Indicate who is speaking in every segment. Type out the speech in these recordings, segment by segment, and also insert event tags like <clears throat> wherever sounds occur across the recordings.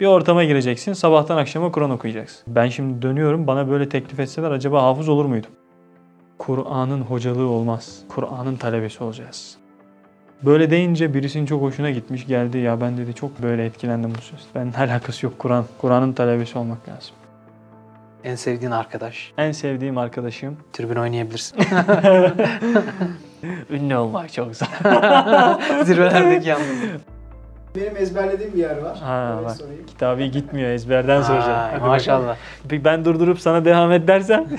Speaker 1: Bir ortama gireceksin, sabahtan akşama Kur'an okuyacaksın. Ben şimdi dönüyorum, bana böyle teklif etseler acaba hafız olur muydum? Kur'an'ın hocalığı olmaz. Kur'an'ın talebesi olacağız. Böyle deyince birisinin çok hoşuna gitmiş geldi. Ya ben dedi çok böyle etkilendim bu söz. Ben alakası yok Kur'an. Kur'an'ın talebesi olmak lazım.
Speaker 2: En sevdiğin arkadaş.
Speaker 1: En sevdiğim arkadaşım
Speaker 2: Tribün oynayabilirsin. <laughs> <laughs>
Speaker 1: ünlü olmak çok zor. <laughs>
Speaker 2: Zirvelerdeki yalnız.
Speaker 3: Benim ezberlediğim bir yer var.
Speaker 1: Ha, bak.
Speaker 3: sorayım.
Speaker 1: Kitabı gitmiyor ezberden soracağım. Hadi bakalım.
Speaker 2: maşallah.
Speaker 1: Peki ben durdurup sana devam et dersem? <laughs>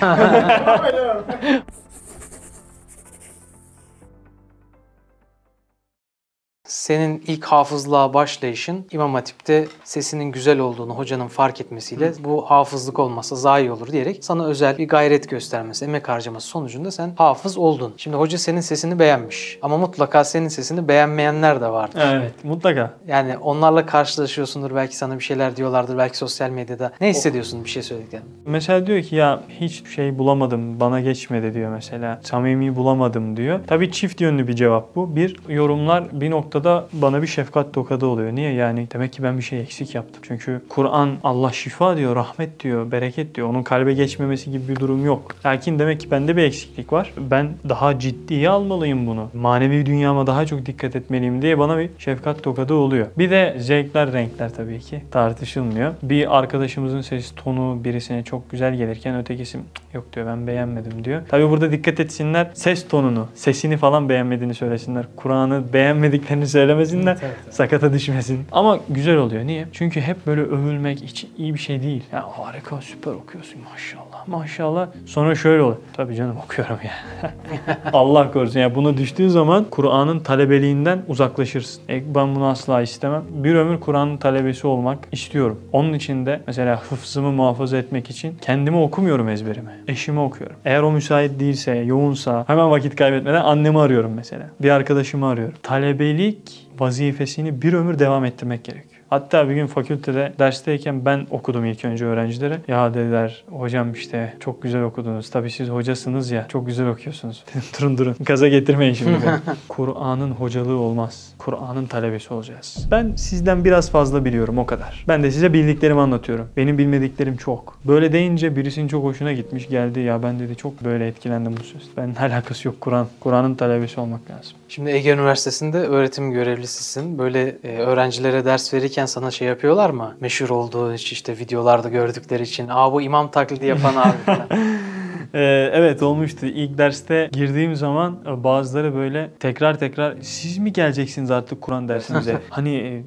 Speaker 2: Senin ilk hafızlığa başlayışın İmam Hatip'te sesinin güzel olduğunu hocanın fark etmesiyle bu hafızlık olmasa zayi olur diyerek sana özel bir gayret göstermesi, emek harcaması sonucunda sen hafız oldun. Şimdi hoca senin sesini beğenmiş ama mutlaka senin sesini beğenmeyenler de vardır.
Speaker 1: evet mutlaka.
Speaker 2: Yani onlarla karşılaşıyorsundur belki sana bir şeyler diyorlardır belki sosyal medyada. Ne hissediyorsun bir şey söylediklerinde?
Speaker 1: Mesela diyor ki ya hiç şey bulamadım bana geçmedi diyor mesela. Samimi bulamadım diyor. Tabii çift yönlü bir cevap bu. Bir yorumlar bir noktada bana bir şefkat tokadı oluyor. Niye yani? Demek ki ben bir şey eksik yaptım. Çünkü Kur'an Allah şifa diyor, rahmet diyor, bereket diyor. Onun kalbe geçmemesi gibi bir durum yok. Lakin demek ki bende bir eksiklik var. Ben daha ciddiye almalıyım bunu. Manevi dünyama daha çok dikkat etmeliyim diye bana bir şefkat tokadı oluyor. Bir de zevkler, renkler tabii ki tartışılmıyor. Bir arkadaşımızın ses tonu birisine çok güzel gelirken ötekisi "Cık, yok diyor ben beğenmedim diyor. Tabii burada dikkat etsinler ses tonunu, sesini falan beğenmediğini söylesinler. Kur'an'ı beğenmediklerini söylemesinler.
Speaker 2: Evet, evet.
Speaker 1: Sakata düşmesin. Ama güzel oluyor. Niye? Çünkü hep böyle övülmek hiç iyi bir şey değil. Ya harika süper okuyorsun maşallah maşallah. Sonra şöyle oluyor. Tabii canım okuyorum ya. <laughs> Allah korusun. Ya buna düştüğün zaman Kur'an'ın talebeliğinden uzaklaşırsın. E, ben bunu asla istemem. Bir ömür Kur'an'ın talebesi olmak istiyorum. Onun için de mesela hıfzımı muhafaza etmek için kendimi okumuyorum ezberime. Eşimi okuyorum. Eğer o müsait değilse, yoğunsa hemen vakit kaybetmeden annemi arıyorum mesela. Bir arkadaşımı arıyorum. Talebelik vazifesini bir ömür devam ettirmek gerekiyor. Hatta bir gün fakültede dersteyken ben okudum ilk önce öğrencilere. Ya dediler hocam işte çok güzel okudunuz. Tabii siz hocasınız ya çok güzel okuyorsunuz. <laughs> Durun durun gaza getirmeyin şimdi. <laughs> Kur'an'ın hocalığı olmaz. Kur'an'ın talebesi olacağız. Ben sizden biraz fazla biliyorum o kadar. Ben de size bildiklerimi anlatıyorum. Benim bilmediklerim çok. Böyle deyince birisinin çok hoşuna gitmiş geldi. Ya ben dedi çok böyle etkilendim bu söz. Ben alakası yok Kur'an. Kur'an'ın talebesi olmak lazım.
Speaker 2: Şimdi Ege Üniversitesi'nde öğretim görevlisisin. Böyle e, öğrencilere ders verirken sana şey yapıyorlar mı? Meşhur olduğu işte videolarda gördükleri için. Aa bu imam taklidi yapan abi falan. <laughs> <laughs>
Speaker 1: Ee, evet olmuştu. İlk derste girdiğim zaman e, bazıları böyle tekrar tekrar siz mi geleceksiniz artık Kur'an dersimize? <laughs> hani e,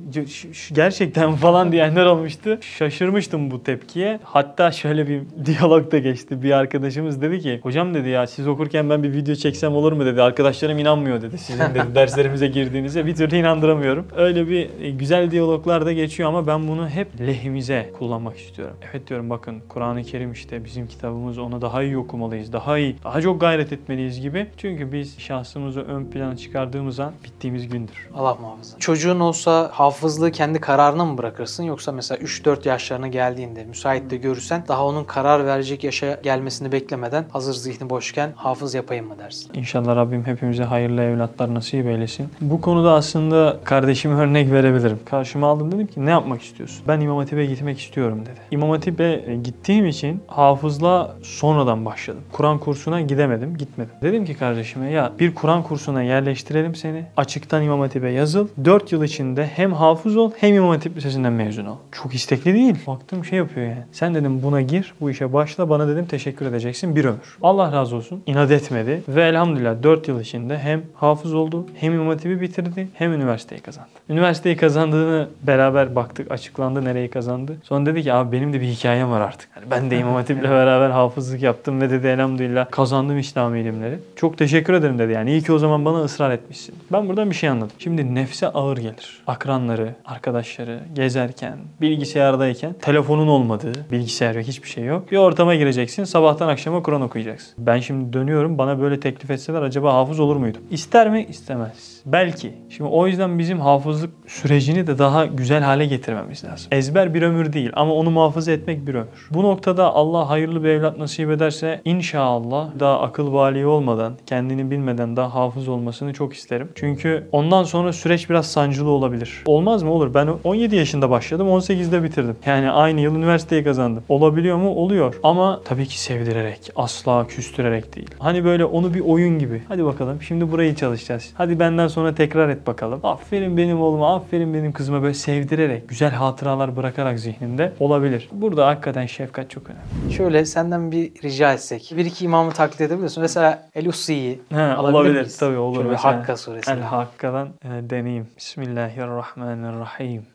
Speaker 1: gerçekten <laughs> falan diyenler olmuştu. Şaşırmıştım bu tepkiye. Hatta şöyle bir diyalog da geçti. Bir arkadaşımız dedi ki hocam dedi ya siz okurken ben bir video çeksem olur mu dedi. Arkadaşlarım inanmıyor dedi. Sizin dedi derslerimize girdiğinize bir türlü inandıramıyorum. Öyle bir e, güzel diyaloglar da geçiyor ama ben bunu hep lehimize kullanmak istiyorum. Evet diyorum bakın Kur'an-ı Kerim işte bizim kitabımız onu daha iyi okumalıyız. Daha iyi, daha çok gayret etmeliyiz gibi. Çünkü biz şahsımızı ön plana çıkardığımız an bittiğimiz gündür.
Speaker 2: Allah muhafaza. Çocuğun olsa hafızlığı kendi kararına mı bırakırsın yoksa mesela 3-4 yaşlarına geldiğinde müsait de görürsen daha onun karar verecek yaşa gelmesini beklemeden hazır zihni boşken hafız yapayım mı dersin?
Speaker 1: İnşallah Rabbim hepimize hayırlı evlatlar nasip eylesin. Bu konuda aslında kardeşime <laughs> örnek verebilirim. Karşıma aldım dedim ki ne yapmak istiyorsun? Ben İmam Hatip'e gitmek istiyorum dedi. İmam Hatip'e gittiğim için hafızla sonradan başladım. Kur'an kursuna gidemedim, gitmedim. Dedim ki kardeşime ya bir Kur'an kursuna yerleştirelim seni. Açıktan İmam Hatip'e yazıl. 4 yıl içinde hem hafız ol hem İmam Hatip Lisesi'nden mezun ol. Çok istekli değil. Baktım şey yapıyor yani. Sen dedim buna gir, bu işe başla. Bana dedim teşekkür edeceksin bir ömür. Allah razı olsun. İnat etmedi ve elhamdülillah 4 yıl içinde hem hafız oldu, hem İmam Hatip'i bitirdi, hem üniversiteyi kazandı. Üniversiteyi kazandığını beraber baktık, açıklandı nereyi kazandı. Sonra dedi ki abi benim de bir hikayem var artık. Yani ben de İmam <laughs> Hatip'le beraber hafızlık yaptım ve dedi elhamdülillah kazandım İslam ilimleri. Çok teşekkür ederim dedi yani. İyi ki o zaman bana ısrar etmişsin. Ben buradan bir şey anladım. Şimdi nefse ağır gelir. Akranları, arkadaşları gezerken, bilgisayardayken telefonun olmadığı, bilgisayar yok, hiçbir şey yok. Bir ortama gireceksin, sabahtan akşama Kur'an okuyacaksın. Ben şimdi dönüyorum, bana böyle teklif etseler acaba hafız olur muydum? İster mi? İstemez. Belki. Şimdi o yüzden bizim hafızlık sürecini de daha güzel hale getirmemiz lazım. Ezber bir ömür değil ama onu muhafaza etmek bir ömür. Bu noktada Allah hayırlı bir evlat nasip ederse inşallah daha akıl bali olmadan, kendini bilmeden daha hafız olmasını çok isterim. Çünkü ondan sonra süreç biraz sancılı olabilir. Olmaz mı? Olur. Ben 17 yaşında başladım, 18'de bitirdim. Yani aynı yıl üniversiteyi kazandım. Olabiliyor mu? Oluyor. Ama tabii ki sevdirerek, asla küstürerek değil. Hani böyle onu bir oyun gibi. Hadi bakalım şimdi burayı çalışacağız. Hadi benden sonra tekrar et bakalım. Aferin benim oğluma, aferin benim kızıma böyle sevdirerek, güzel hatıralar bırakarak zihninde olabilir. Burada hakikaten şefkat çok önemli.
Speaker 2: Şöyle senden bir rica etsek. Bir iki imamı taklit edebiliyorsun. Mesela El-Ussi'yi
Speaker 1: He,
Speaker 2: alabilir
Speaker 1: olabilir
Speaker 2: miyiz?
Speaker 1: tabii olur.
Speaker 2: Şöyle
Speaker 1: Mesela
Speaker 2: Hakka suresini.
Speaker 1: El Hakka'dan e, deneyeyim. Bismillahirrahmanirrahim.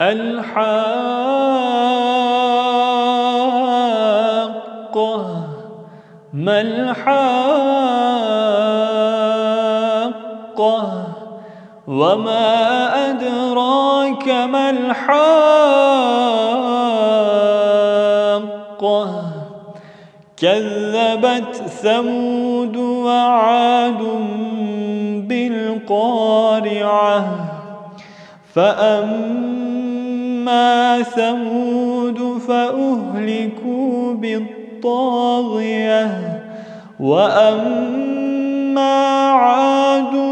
Speaker 1: El Hakka Mel Hakka Ve ma edrake mel Hakka كذبت ثمود وعاد بالقارعة. فأما ثمود فأهلكوا بالطاغية. وأما عاد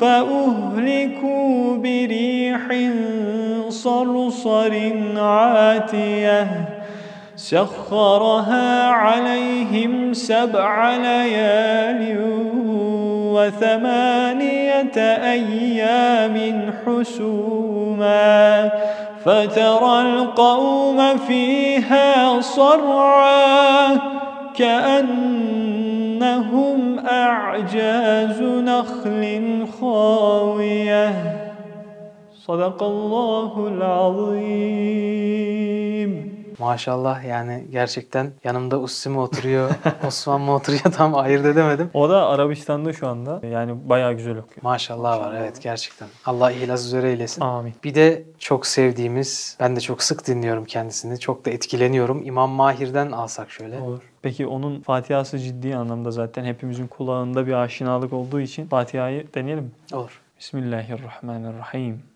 Speaker 1: فأهلكوا بريح صرصر عاتية سخرها عليهم سبع ليال وثمانية أيام حسوما فترى القوم فيها صرعا كأنهم أعجاز نخل خاوية. صدق الله العظيم.
Speaker 2: Maşallah yani gerçekten yanımda Ussi mi oturuyor, <laughs> Osman mı oturuyor tam ayırt edemedim.
Speaker 1: O da Arabistan'da şu anda. Yani bayağı güzel okuyor.
Speaker 2: Maşallah var evet gerçekten. Allah ihlas üzere eylesin.
Speaker 1: Amin.
Speaker 2: Bir de çok sevdiğimiz, ben de çok sık dinliyorum kendisini. Çok da etkileniyorum. İmam Mahir'den alsak şöyle.
Speaker 1: Olur. Peki onun Fatiha'sı ciddi anlamda zaten hepimizin kulağında bir aşinalık olduğu için Fatiha'yı deneyelim mi?
Speaker 2: Olur.
Speaker 1: Bismillahirrahmanirrahim.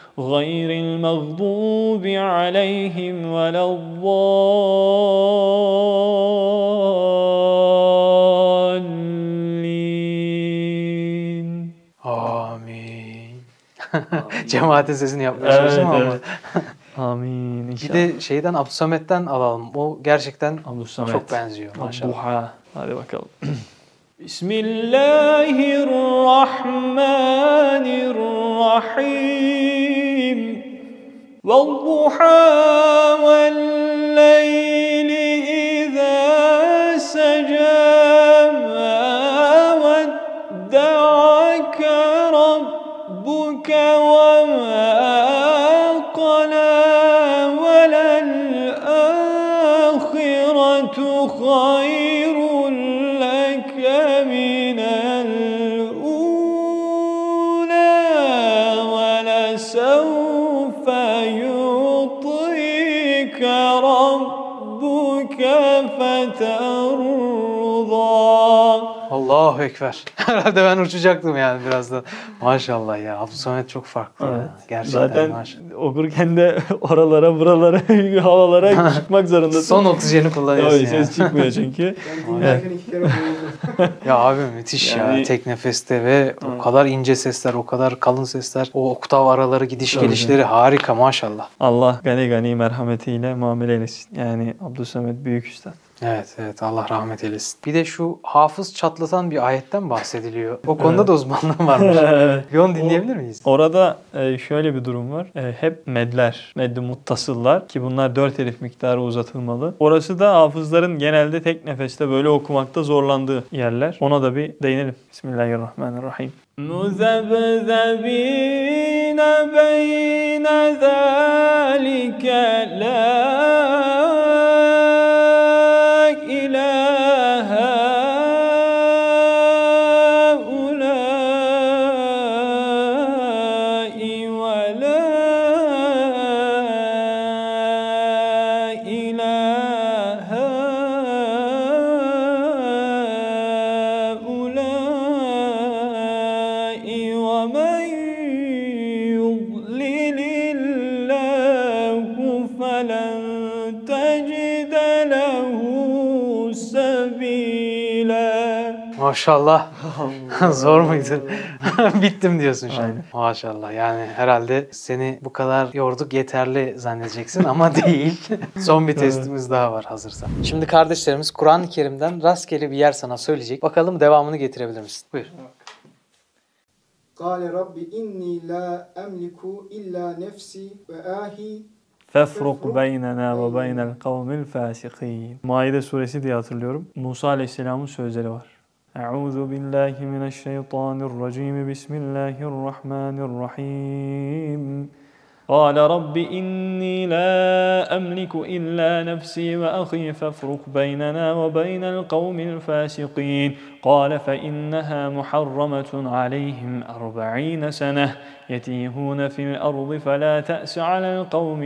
Speaker 1: غير المغضوب عليهم ولا الضالين
Speaker 2: Amin. <laughs> Cemaatin sesini yapmaya çalıştım ama.
Speaker 1: Amin
Speaker 2: Bir
Speaker 1: inşallah.
Speaker 2: de şeyden Abdülsamet'ten alalım. O gerçekten
Speaker 1: Abdülsamet.
Speaker 2: çok benziyor maşallah.
Speaker 1: Duha. Hadi bakalım. <clears throat> بسم الله الرحمن الرحيم والضحى والليل
Speaker 2: Allahu Ekber. <laughs> Herhalde ben uçacaktım yani birazdan. Maşallah ya. Abdülsamet çok farklı. ya. Gerçekten
Speaker 1: Zaten
Speaker 2: maşallah.
Speaker 1: okurken de <laughs> oralara buralara <laughs> havalara çıkmak zorundasın.
Speaker 2: Son oksijeni kullanıyorsun
Speaker 1: Tabii,
Speaker 2: ya.
Speaker 1: ses çıkmıyor çünkü.
Speaker 3: Ben dinlerken iki kere boğuldum.
Speaker 2: Ya abi müthiş ya.
Speaker 1: Yani-
Speaker 2: Tek nefeste ve o kadar ince sesler, o kadar kalın sesler, o oktav araları, gidiş
Speaker 1: Tabii.
Speaker 2: gelişleri harika maşallah.
Speaker 1: Allah gani gani merhametiyle muamele eylesin. Yani Abdülsamet büyük üstad.
Speaker 2: Evet evet Allah rahmet eylesin. Bir de şu hafız çatlatan bir ayetten bahsediliyor. O konuda da uzmanlığın varmış. <laughs> Bir onu dinleyebilir miyiz?
Speaker 1: Orada e, şöyle bir durum var. E, Hep medler, meddi muttasıllar ki bunlar dört elif miktarı uzatılmalı. Orası da hafızların genelde tek nefeste böyle okumakta zorlandığı yerler. Ona da bir değinelim. Bismillahirrahmanirrahim. Muzebzebine beyne zâlike la
Speaker 2: Maşallah. <laughs> Zor muydu? <laughs> Bittim diyorsun şu an. Maşallah. Yani herhalde seni bu kadar yorduk yeterli zannedeceksin ama <laughs> değil. Son bir testimiz daha var hazırsan. Şimdi kardeşlerimiz Kur'an-ı Kerim'den rastgele bir yer sana söyleyecek. Bakalım devamını getirebilir misin? Buyur.
Speaker 3: Kale Rabbi inni la emliku illa nefsi ve ahi
Speaker 1: Fefruk beynena ve beynel kavmil fasikin. Maide suresi diye hatırlıyorum. Musa Aleyhisselam'ın sözleri var. Euzu billahi mineşşeytanirracim. Bismillahirrahmanirrahim. قال رب إني لا أملك إلا نفسي وأخي فافرق بيننا وبين القوم الفاسقين قال فإنها محرمة عليهم أربعين سنة يتيهون في الأرض فلا تأس على القوم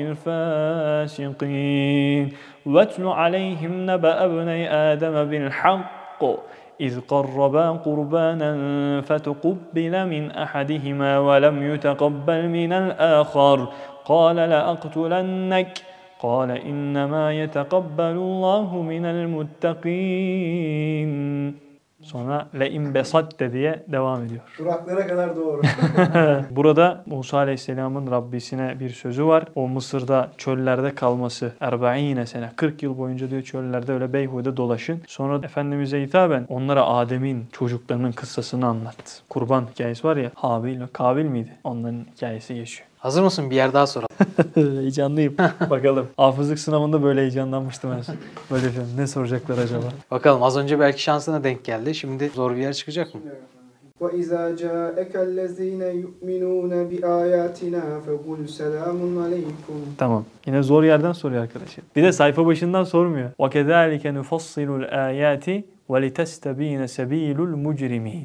Speaker 1: الفاسقين واتل عليهم نبأ ابني آدم بالحق إذ قربا قربانا فتقبل من أحدهما ولم يتقبل من الآخر. قال لأقتلنك. قال إنما يتقبل الله من المتقين. Sonra le imbesatte diye devam ediyor.
Speaker 3: Duraklara kadar doğru. <laughs>
Speaker 1: Burada Musa Aleyhisselam'ın Rabbisine bir sözü var. O Mısır'da çöllerde kalması. Erbaine sene. 40 yıl boyunca diyor çöllerde öyle beyhude dolaşın. Sonra Efendimiz'e hitaben onlara Adem'in çocuklarının kıssasını anlattı. Kurban hikayesi var ya. Habil ve Kabil miydi? Onların hikayesi geçiyor.
Speaker 2: Hazır mısın? Bir yer daha soralım.
Speaker 1: Heyecanlıyım. <laughs> <laughs> Bakalım. Hafızlık sınavında böyle heyecanlanmıştım en son. Böyle diyorum. Ne soracaklar acaba?
Speaker 2: Bakalım az önce belki şansına denk geldi. Şimdi zor bir yer çıkacak mı?
Speaker 3: وإذا جاءك الذين يؤمنون بآياتنا فقل سلام عليكم
Speaker 1: Tamam. Yine zor yerden soruyor arkadaşlar. Bir de sayfa başından sormuyor. وَكَذَٰلِكَ نُفَصِّلُ الْآيَاتِ وَلِتَسْتَب۪ينَ سَب۪يلُ الْمُجْرِمِينَ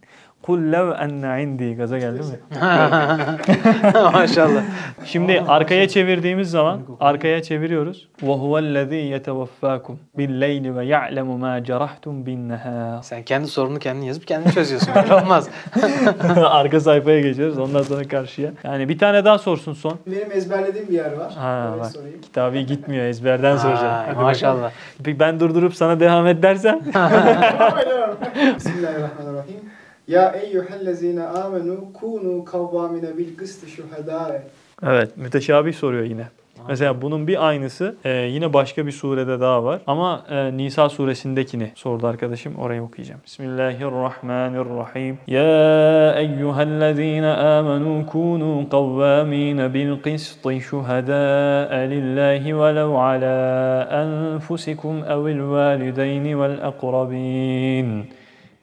Speaker 1: Kul lev enne indi gaza geldi mi? <laughs>
Speaker 2: Maşallah.
Speaker 1: Şimdi arkaya çevirdiğimiz zaman arkaya çeviriyoruz. Ve huvellezî yeteveffâkum billeyli ve ya'lemu mâ cerahtum bin nehâr.
Speaker 2: Sen kendi sorunu kendin yazıp kendin çözüyorsun. Böyle <laughs> olmaz. <laughs>
Speaker 1: Arka sayfaya geçiyoruz ondan sonra karşıya. Yani bir tane daha sorsun son.
Speaker 3: Benim ezberlediğim bir yer var.
Speaker 1: Ha, bak,
Speaker 3: sorayım.
Speaker 1: Kitabı gitmiyor ezberden soracağım. Hadi
Speaker 2: maşallah.
Speaker 1: Bakalım. Ben durdurup sana devam et dersen.
Speaker 3: Bismillahirrahmanirrahim. Ya eyyühellezine amenu kunu kavvamine bil kıstı şuhedâe.
Speaker 1: Evet, müteşabih soruyor yine. Mesela bunun bir aynısı e, yine başka bir surede daha var. Ama e, Nisa suresindekini sordu arkadaşım. Orayı okuyacağım. Bismillahirrahmanirrahim. Ya eyyühellezine amenu kunu kavvamine bil qisti şuhedâe lillahi velev ala enfusikum evil valideyni vel akrabin.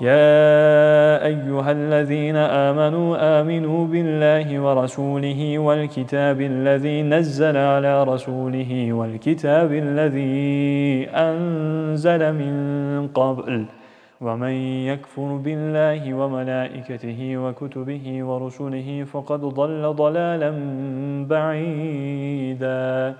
Speaker 1: يا أيها الذين آمنوا آمنوا بالله ورسوله والكتاب الذي نزل على رسوله والكتاب الذي أنزل من قبل ومن يكفر بالله وملائكته وكتبه ورسله فقد ضل ضلالا بعيدا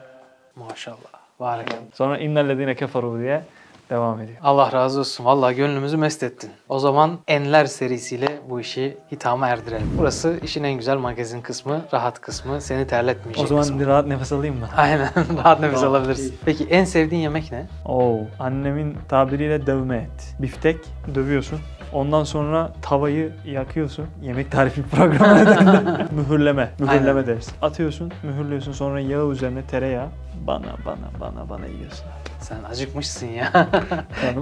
Speaker 2: Maşallah. Barakallah.
Speaker 1: Sonra innellezine keferu diye devam ediyor.
Speaker 2: Allah razı olsun. Vallahi gönlümüzü mest ettin. O zaman Enler serisiyle bu işi hitama erdirelim. Burası işin en güzel magazin kısmı, rahat kısmı, seni terletmeyecek
Speaker 1: O zaman
Speaker 2: kısmı.
Speaker 1: bir rahat nefes alayım mı? <laughs>
Speaker 2: Aynen. rahat nefes
Speaker 3: Tamam,
Speaker 2: alabilirsin. Peki en sevdiğin yemek ne?
Speaker 1: Oo, annemin tabiriyle dövme et. Biftek dövüyorsun. Ondan sonra tavayı yakıyorsun. Yemek tarifi <laughs> programına döndü. <laughs> mühürleme. Mühürleme
Speaker 2: Aynen.
Speaker 1: deriz. Atıyorsun, mühürlüyorsun. Sonra yağı üzerine tereyağı. Bana bana bana bana yiyorsun.
Speaker 2: Sen acıkmışsın ya. <laughs>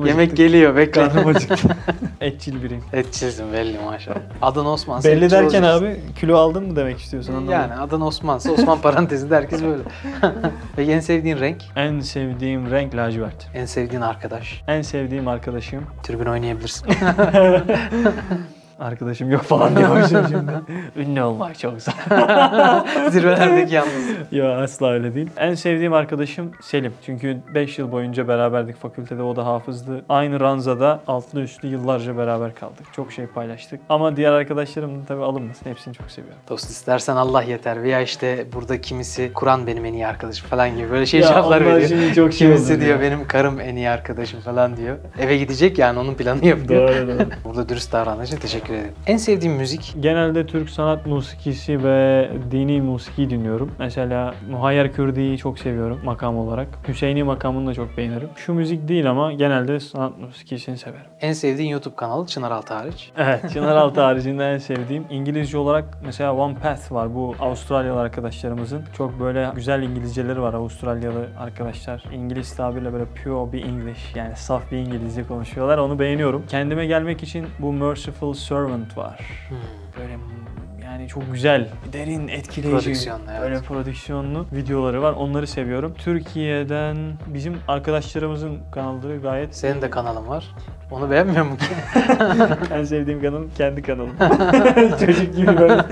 Speaker 2: Yemek
Speaker 1: acıktı.
Speaker 2: geliyor bekle.
Speaker 1: Karnım acıktı. <laughs> Etçil biriyim.
Speaker 2: Etçilsin belli maşallah. Adın Osman.
Speaker 1: Belli derken
Speaker 2: olacaksın.
Speaker 1: abi kilo aldın mı demek istiyorsun anlamadım.
Speaker 2: Yani adın Osman'sa Osman parantezinde herkes böyle. <laughs> Peki en sevdiğin renk?
Speaker 1: En sevdiğim renk lacivert.
Speaker 2: En sevdiğin arkadaş?
Speaker 1: En sevdiğim arkadaşım.
Speaker 2: Tribün oynayabilirsin.
Speaker 1: Arkadaşım yok falan diyormuşum <laughs> şimdi. Ünlü olmak çok zor. <laughs>
Speaker 2: Zirvelerdeki yalnız.
Speaker 1: Yok asla öyle değil. En sevdiğim arkadaşım Selim. Çünkü 5 yıl boyunca beraberdik fakültede. O da hafızdı. Aynı ranzada altlı üstlü yıllarca beraber kaldık. Çok şey paylaştık. Ama diğer arkadaşlarım da tabii alınmasın. Hepsini çok seviyorum.
Speaker 2: Dost istersen Allah yeter veya işte burada kimisi Kur'an benim en iyi arkadaşım falan gibi böyle şey
Speaker 1: Ya
Speaker 2: cevaplar veriyor.
Speaker 1: şimdi çok şey
Speaker 2: kimisi diyor
Speaker 1: ya.
Speaker 2: benim karım en iyi arkadaşım falan diyor. Eve gidecek yani onun planı yapıyor.
Speaker 1: Doğru doğru.
Speaker 2: Burada dürüst davrandığın için teşekkür ederim. En sevdiğim müzik
Speaker 1: Genelde Türk sanat musikisi ve dini musiki dinliyorum. Mesela Muhayyer Kürdi'yi çok seviyorum makam olarak. Hüseyini makamını da çok beğenirim. Şu müzik değil ama genelde sanat musikisini severim.
Speaker 2: en sevdiğin YouTube kanalı Çınar Altı hariç.
Speaker 1: Evet, Çınaraltı haricinde en sevdiğim İngilizce olarak mesela One Path var. Bu Avustralyalı arkadaşlarımızın çok böyle güzel İngilizceleri var Avustralyalı arkadaşlar. İngiliz tabirle böyle pure bir English yani saf bir İngilizce konuşuyorlar. Onu beğeniyorum. Kendime gelmek için bu Merciful Servant var.
Speaker 2: Hmm.
Speaker 1: Böyle yani çok güzel, derin, etkileyici,
Speaker 2: Prodüksiyonlu, evet.
Speaker 1: böyle prodüksiyonlu videoları var. Onları seviyorum. Türkiye'den bizim arkadaşlarımızın kanalları gayet
Speaker 2: Senin de kanalın var. Onu beğenmiyor mu ki? <laughs> <laughs>
Speaker 1: en sevdiğim kanalım kendi kanalım. <laughs> Çocuk gibi böyle.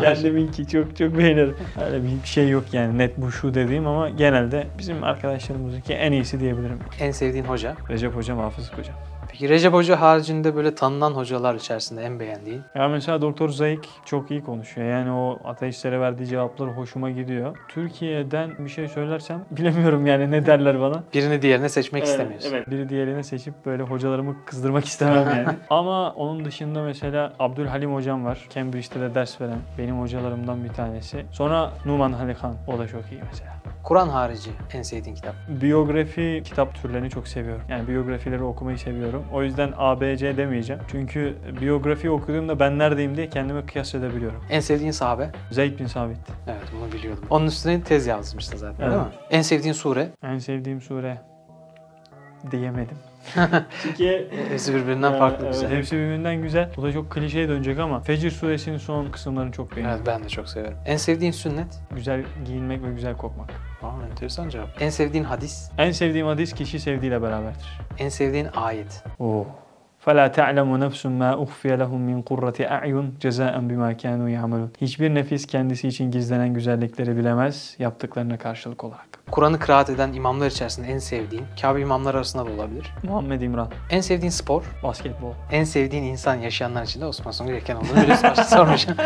Speaker 1: Kendiminki çok çok beğenirim. Öyle bir şey yok yani net bu şu dediğim ama genelde bizim arkadaşlarımızdaki en iyisi diyebilirim.
Speaker 2: en sevdiğin hoca.
Speaker 1: Recep Hocam, Hafız Hocam.
Speaker 2: Peki Recep Hoca haricinde böyle tanınan hocalar içerisinde en beğendiğin?
Speaker 1: Ya mesela Doktor Zayik çok iyi konuşuyor. Yani o ateistlere verdiği cevaplar hoşuma gidiyor. Türkiye'den bir şey söylersem <laughs> bilemiyorum yani ne derler bana.
Speaker 2: Birini diğerine seçmek
Speaker 1: Evet,
Speaker 2: istemiyorsun.
Speaker 1: Evet. Biri diğerini seçip böyle hocalarımı kızdırmak istemem yani. <laughs> Ama onun dışında mesela Abdülhalim hocam var. Cambridge'de de ders veren benim hocalarımdan bir tanesi. Sonra Numan Halikan. O da çok iyi mesela.
Speaker 2: Kur'an harici en sevdiğin kitap.
Speaker 1: Biyografi kitap türlerini çok seviyorum. Yani biyografileri okumayı seviyorum. O yüzden ABC demeyeceğim. Çünkü biyografi okuduğumda ben neredeyim diye kendime kıyas edebiliyorum.
Speaker 2: En sevdiğin sahabe.
Speaker 1: Zeyd bin Sabit.
Speaker 2: Evet bunu biliyordum. Onun üstüne tez yazmışsın zaten değil
Speaker 1: Evet.
Speaker 2: mi? En sevdiğin sure.
Speaker 1: En sevdiğim sure diyemedim. <laughs> Çünkü
Speaker 2: Hepsi birbirinden farklı
Speaker 1: evet,
Speaker 2: güzel.
Speaker 1: Hepsi birbirinden güzel. Bu da çok klişeye dönecek ama Fecir suresinin son kısımlarını çok
Speaker 2: Evet
Speaker 1: beğendim.
Speaker 2: ben de çok severim. En sevdiğin sünnet.
Speaker 1: Güzel giyinmek ve güzel kokmak.
Speaker 2: Aa enteresan cevap. En sevdiğin hadis.
Speaker 1: En sevdiğim hadis kişi sevdiğiyle beraberdir.
Speaker 2: En sevdiğin ayet.
Speaker 1: Oo. فَلَا تَعْلَمُ نَفْسٌ مَا اُخْفِيَ لَهُمْ مِنْ قُرَّةِ اَعْيُنْ جَزَاءً بِمَا كَانُوا يَعْمَلُونَ Hiçbir nefis kendisi için gizlenen güzellikleri bilemez yaptıklarına karşılık olarak.
Speaker 2: Kur'an'ı kıraat eden imamlar içerisinde en sevdiğin, Kabe imamlar arasında da olabilir.
Speaker 1: Muhammed İmran.
Speaker 2: En sevdiğin spor?
Speaker 1: Basketbol.
Speaker 2: En sevdiğin insan yaşayanlar için de Osman Songül Eken olduğunu biliyoruz. Başta <laughs> sormayacağım.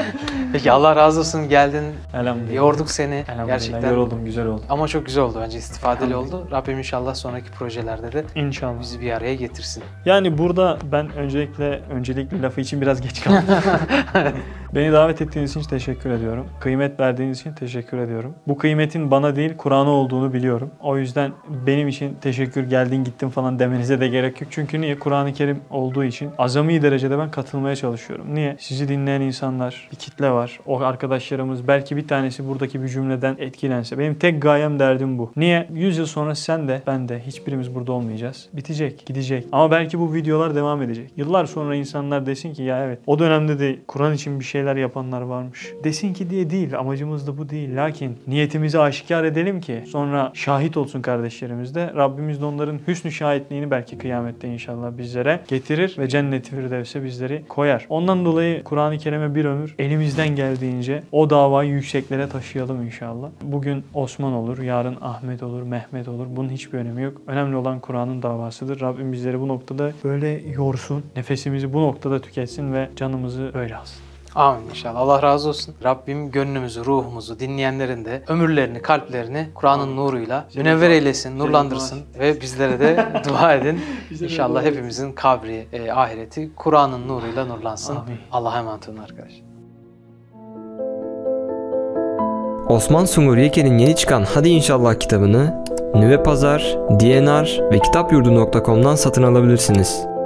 Speaker 2: Peki Allah razı olsun geldin.
Speaker 1: Elhamdülillah.
Speaker 2: Yorduk seni.
Speaker 1: Elhamdülillah.
Speaker 2: Gerçekten.
Speaker 1: Yoruldum, güzel oldu.
Speaker 2: Ama çok güzel oldu bence istifadeli oldu. Rabbim inşallah sonraki projelerde de
Speaker 1: inşallah.
Speaker 2: bizi bir araya getirsin.
Speaker 1: Yani burada ben öncelikle öncelikli lafı için biraz geç kaldım. <laughs> Beni davet ettiğiniz için teşekkür ediyorum. Kıymet verdiğiniz için teşekkür ediyorum. Bu kıymetin bana değil Kur'an'a olduğunu biliyorum. O yüzden benim için teşekkür geldin gittin falan demenize de gerek yok. Çünkü niye? Kur'an-ı Kerim olduğu için azami derecede ben katılmaya çalışıyorum. Niye? Sizi dinleyen insanlar, bir kitle var. O arkadaşlarımız belki bir tanesi buradaki bir cümleden etkilense. Benim tek gayem derdim bu. Niye? 100 yıl sonra sen de ben de hiçbirimiz burada olmayacağız. Bitecek, gidecek. Ama belki bu videolar devam edecek. Yıllar sonra insanlar desin ki ya evet o dönemde de Kur'an için bir şeyler yapanlar varmış. Desin ki diye değil. Amacımız da bu değil. Lakin niyetimizi aşikar edelim ki sonra şahit olsun kardeşlerimiz de. Rabbimiz de onların hüsnü şahitliğini belki kıyamette inşallah bizlere getirir ve cennet-i firdevse bizleri koyar. Ondan dolayı Kur'an-ı Kerim'e bir ömür elimizden geldiğince o davayı yükseklere taşıyalım inşallah. Bugün Osman olur, yarın Ahmet olur, Mehmet olur. Bunun hiçbir önemi yok. Önemli olan Kur'an'ın davasıdır. Rabbim bizleri bu noktada böyle yorsun. Nefesimizi bu noktada tüketsin ve canımızı öyle alsın.
Speaker 2: Amin inşallah. Allah razı olsun. Rabbim gönlümüzü, ruhumuzu, dinleyenlerin de ömürlerini, kalplerini Kur'an'ın nuruyla münevver eylesin, nurlandırsın ve bizlere de <laughs> dua edin. İnşallah hepimizin kabri, e, ahireti Kur'an'ın nuruyla nurlansın. Allah'a emanet olun arkadaşlar.
Speaker 4: Osman Sungur Yeken'in yeni çıkan Hadi İnşallah kitabını Nüve Pazar, DNR ve kitapyurdu.com'dan satın alabilirsiniz.